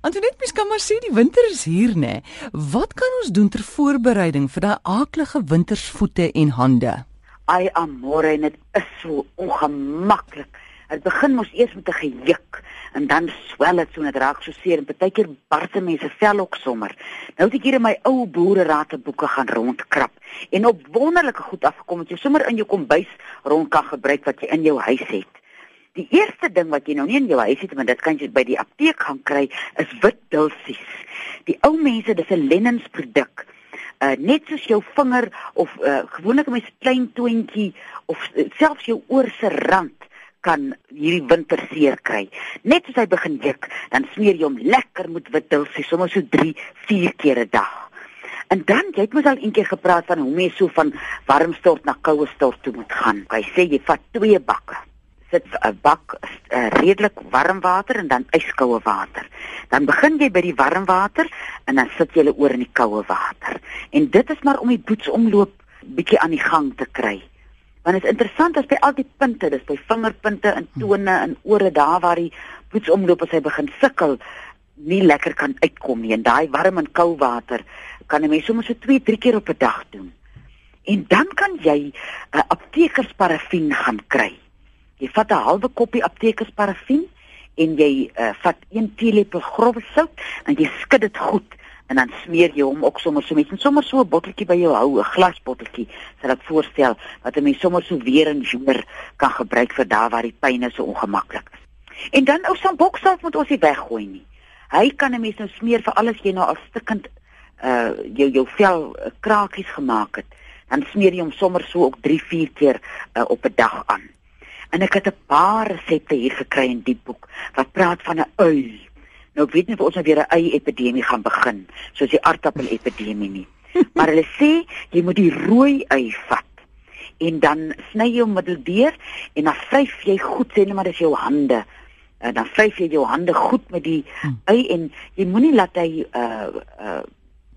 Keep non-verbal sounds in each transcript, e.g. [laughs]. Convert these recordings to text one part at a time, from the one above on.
Antoinette, mens kan maar sê die winter is hier, né? Wat kan ons doen ter voorbereiding vir daai aaklige wintersvoete en hande? Ai amore, dit is so ongemaklik. Dit begin mos eers met 'n gejuk en dan swel dit so net raak so seer en partykeer barse mense vel ook sommer. Nou het ek hier in my ou boererate boeke gaan rondkrap en op wonderlike goed afgekom wat jy sommer in jou kombuis rond kan gebruik wat jy in jou huis het. Die eerste ding wat jy nou nie in jou huis het, maar dit kan jy by die apteek gaan kry, is wit dulsies. Die ou mense, dis 'n lennensproduk. Uh net soos jou vinger of uh gewoonlik 'n mens klein toontjie of uh, selfs jou oor se rand kan hierdie winter seer kry. Net as hy begin juk, dan smeer jy hom lekker met wit dulsies, sommer so 3, 4 keer 'n dag. En dan jy het mos al eendag gepraat van hoe mens so van warm stort na koue stort toe moet gaan. Hy sê jy vat twee bakke sit 'n bak uh, redelik warm water en dan yskoue water. Dan begin jy by die warm water en dan sit jy oor in die koue water. En dit is maar om die bloedsomloop bietjie aan die gang te kry. Want dit is interessant as by al die punte, dis by vingerpunte en tone en ore daar waar die bloedsomloop as hy begin sukkel nie lekker kan uitkom nie. En daai warm en koue water kan 'n mens sommer so 2, 3 keer op 'n dag doen. En dan kan jy 'n uh, aptekersparafien gaan kry. Jy vat 'n halwe koppie aptekersparafien en jy uh, vat 1 teelepel grove sout en jy skud dit goed en dan smeer jy hom ook sommer so met sommer so 'n botteltjie by jou hou, 'n glasbotteltjie, sal ek voorstel wat 'n mens sommer so weer en weer kan gebruik vir daar waar die pyn so ongemaklik is. En dan ou samboksalf moet ons nie weggooi nie. Hy kan 'n mens nou smeer vir alles jy nou al stikkend uh jou jou vel uh, krakies gemaak het. Dan smeer jy hom sommer so ook 3, 4 keer uh, op 'n dag aan. En ek het 'n paar resepte hier gekry in die boek wat praat van 'n ui. Nou weet nie of ons nou weer 'n ui epidemie gaan begin, soos die aardappel epidemie nie. [laughs] Maar hulle sê jy moet die rooi ui vat en dan sny jy hom middeldeur en dan vryf jy goed sê net maar dis jou hande. En dan vryf jy jou hande goed met die hm. ui en jy moenie laat hy uh uh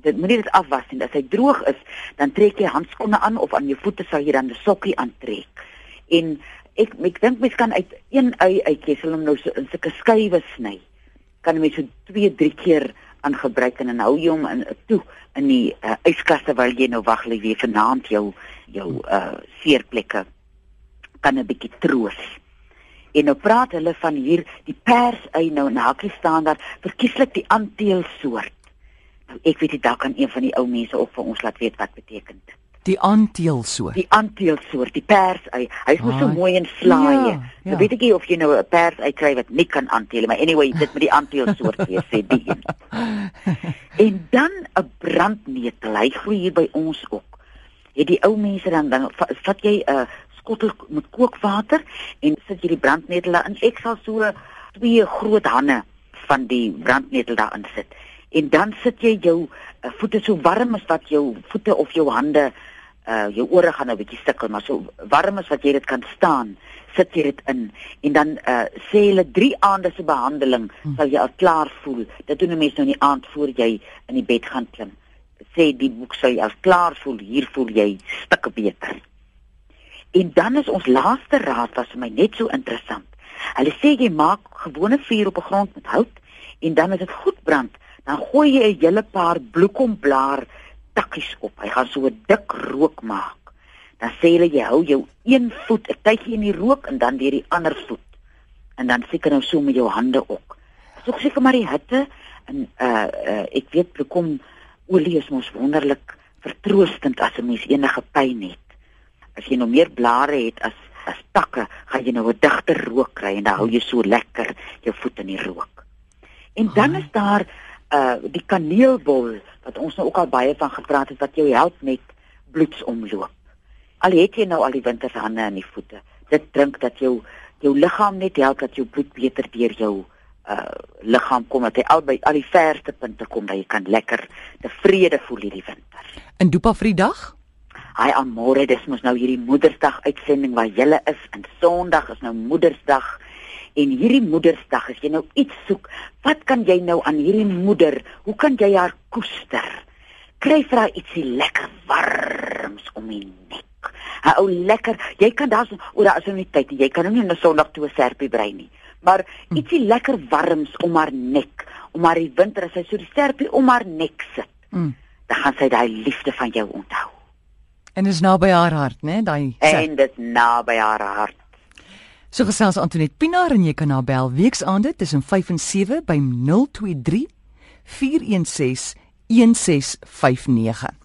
dit moenie dit afwas nie. As hy droog is, dan trek jy handskoene aan of aan jou voete sal jy dan 'n sokkie aantrek. En ek ek dink mens kan uit een ui uitkesel om nou so in sulke skywe sny. Kan mens so 2, 3 keer aan gebruik en dan hou jy hom in toe in die uh, yskaste waar jy nou wag lê weer vanaand jou jou uh seerplekke kan 'n bietjie troos. En nou praat hulle van hier die pers ui nou in hakkie staan daar verkieslik die aanteelsoort. Nou ek weet dit dalk kan een van die ou mense op vir ons laat weet wat beteken dit. Die aanteelsoort. Die aanteelsoort, die pers ui. Hy's mos so mooi en slaai. Ja, nou ja. Nou weet ek nie of jy nou 'n pers ui kry wat nie kan aanteel maar anyway, dit met die aanteelsoort [laughs] wees sê die een. en dan 'n brandnetel. Hy groei hier by ons ook. Het die ou mense dan dan vat jy 'n uh, skottel met kookwater en sit jy die brandnetel daarin. Ek sal so twee groot hande van die brandnetel daarin sit. En dan sit jy jou uh, voete so warm as wat jou voete of jou hande uh jou ore gaan nou bietjie sukkel, maar so warm as wat jy dit kan staan, sit jy dit in en dan uh sê hulle 3 aande se behandeling hmm. sal jy al klaar voel. Dit doen 'n mens nou in die aand voor jy in die bed gaan klim. Sê die boek sal jy al klaar voel, hier voel jy stukke beter. En dan is ons laaste raad was vir my net so interessant. Hulle sê jy maak gewone vuur op 'n grond met hout en dan as dit goed brand, dan gooi jy 'n hele paar bloekomblaar takkies op. Hy gaan so 'n dik rook maak. Dan sê hulle jy hou jou een voet 'n tydjie in die rook en dan weer die ander voet. En dan seker nou so met jou hande ook. So seker maar die hitte en uh uh ek weet bloekom olie is mos wonderlik vertroostend as 'n mens enige pyn het. As jy nou meer blare het as as takke, gaan jy nou 'n digter rook kry en dan hou jy so lekker jou voet in die rook. En dan is daar uh die kaneelbol wat ons nou ook al baie van gepraat het wat jou help met bloedsomloop. Al het jy nou al die winterhande in die voete, dit drink dat jou jou liggaam net help dat jou bloed beter deur jou uh liggaam kom dat hy al by al die verste punte kom dat jy kan lekker tevrede voel hierdie winter. In Dopa Vrydag? Hi amore, dis mos nou hierdie Moedersdag uitsending waar jy is en Sondag is nou Moedersdag. En hierdie Moedersdag, as jy nou iets soek, wat kan jy nou aan hierdie moeder, hoe kan jy haar koester? Kry vir haar ietsie lekker warms om die nek. Ha ou lekker, jy kan daar oor daar is nou nie tyd nie. Jy kan nou nie 'n Sondag toe 'n serpie brei nie. Maar ietsie lekker warms om haar nek om haar die winter as sy so die sterpie om haar nek sit. Mm. Dan gaan sy daai liefde van jou onthou. En is naby haar hart, né? Daai En dit naby haar hart. So gesels Antoinette Pinaar en jy kan haar bel weksaande tussen 5 en 7 by 023 416 1659.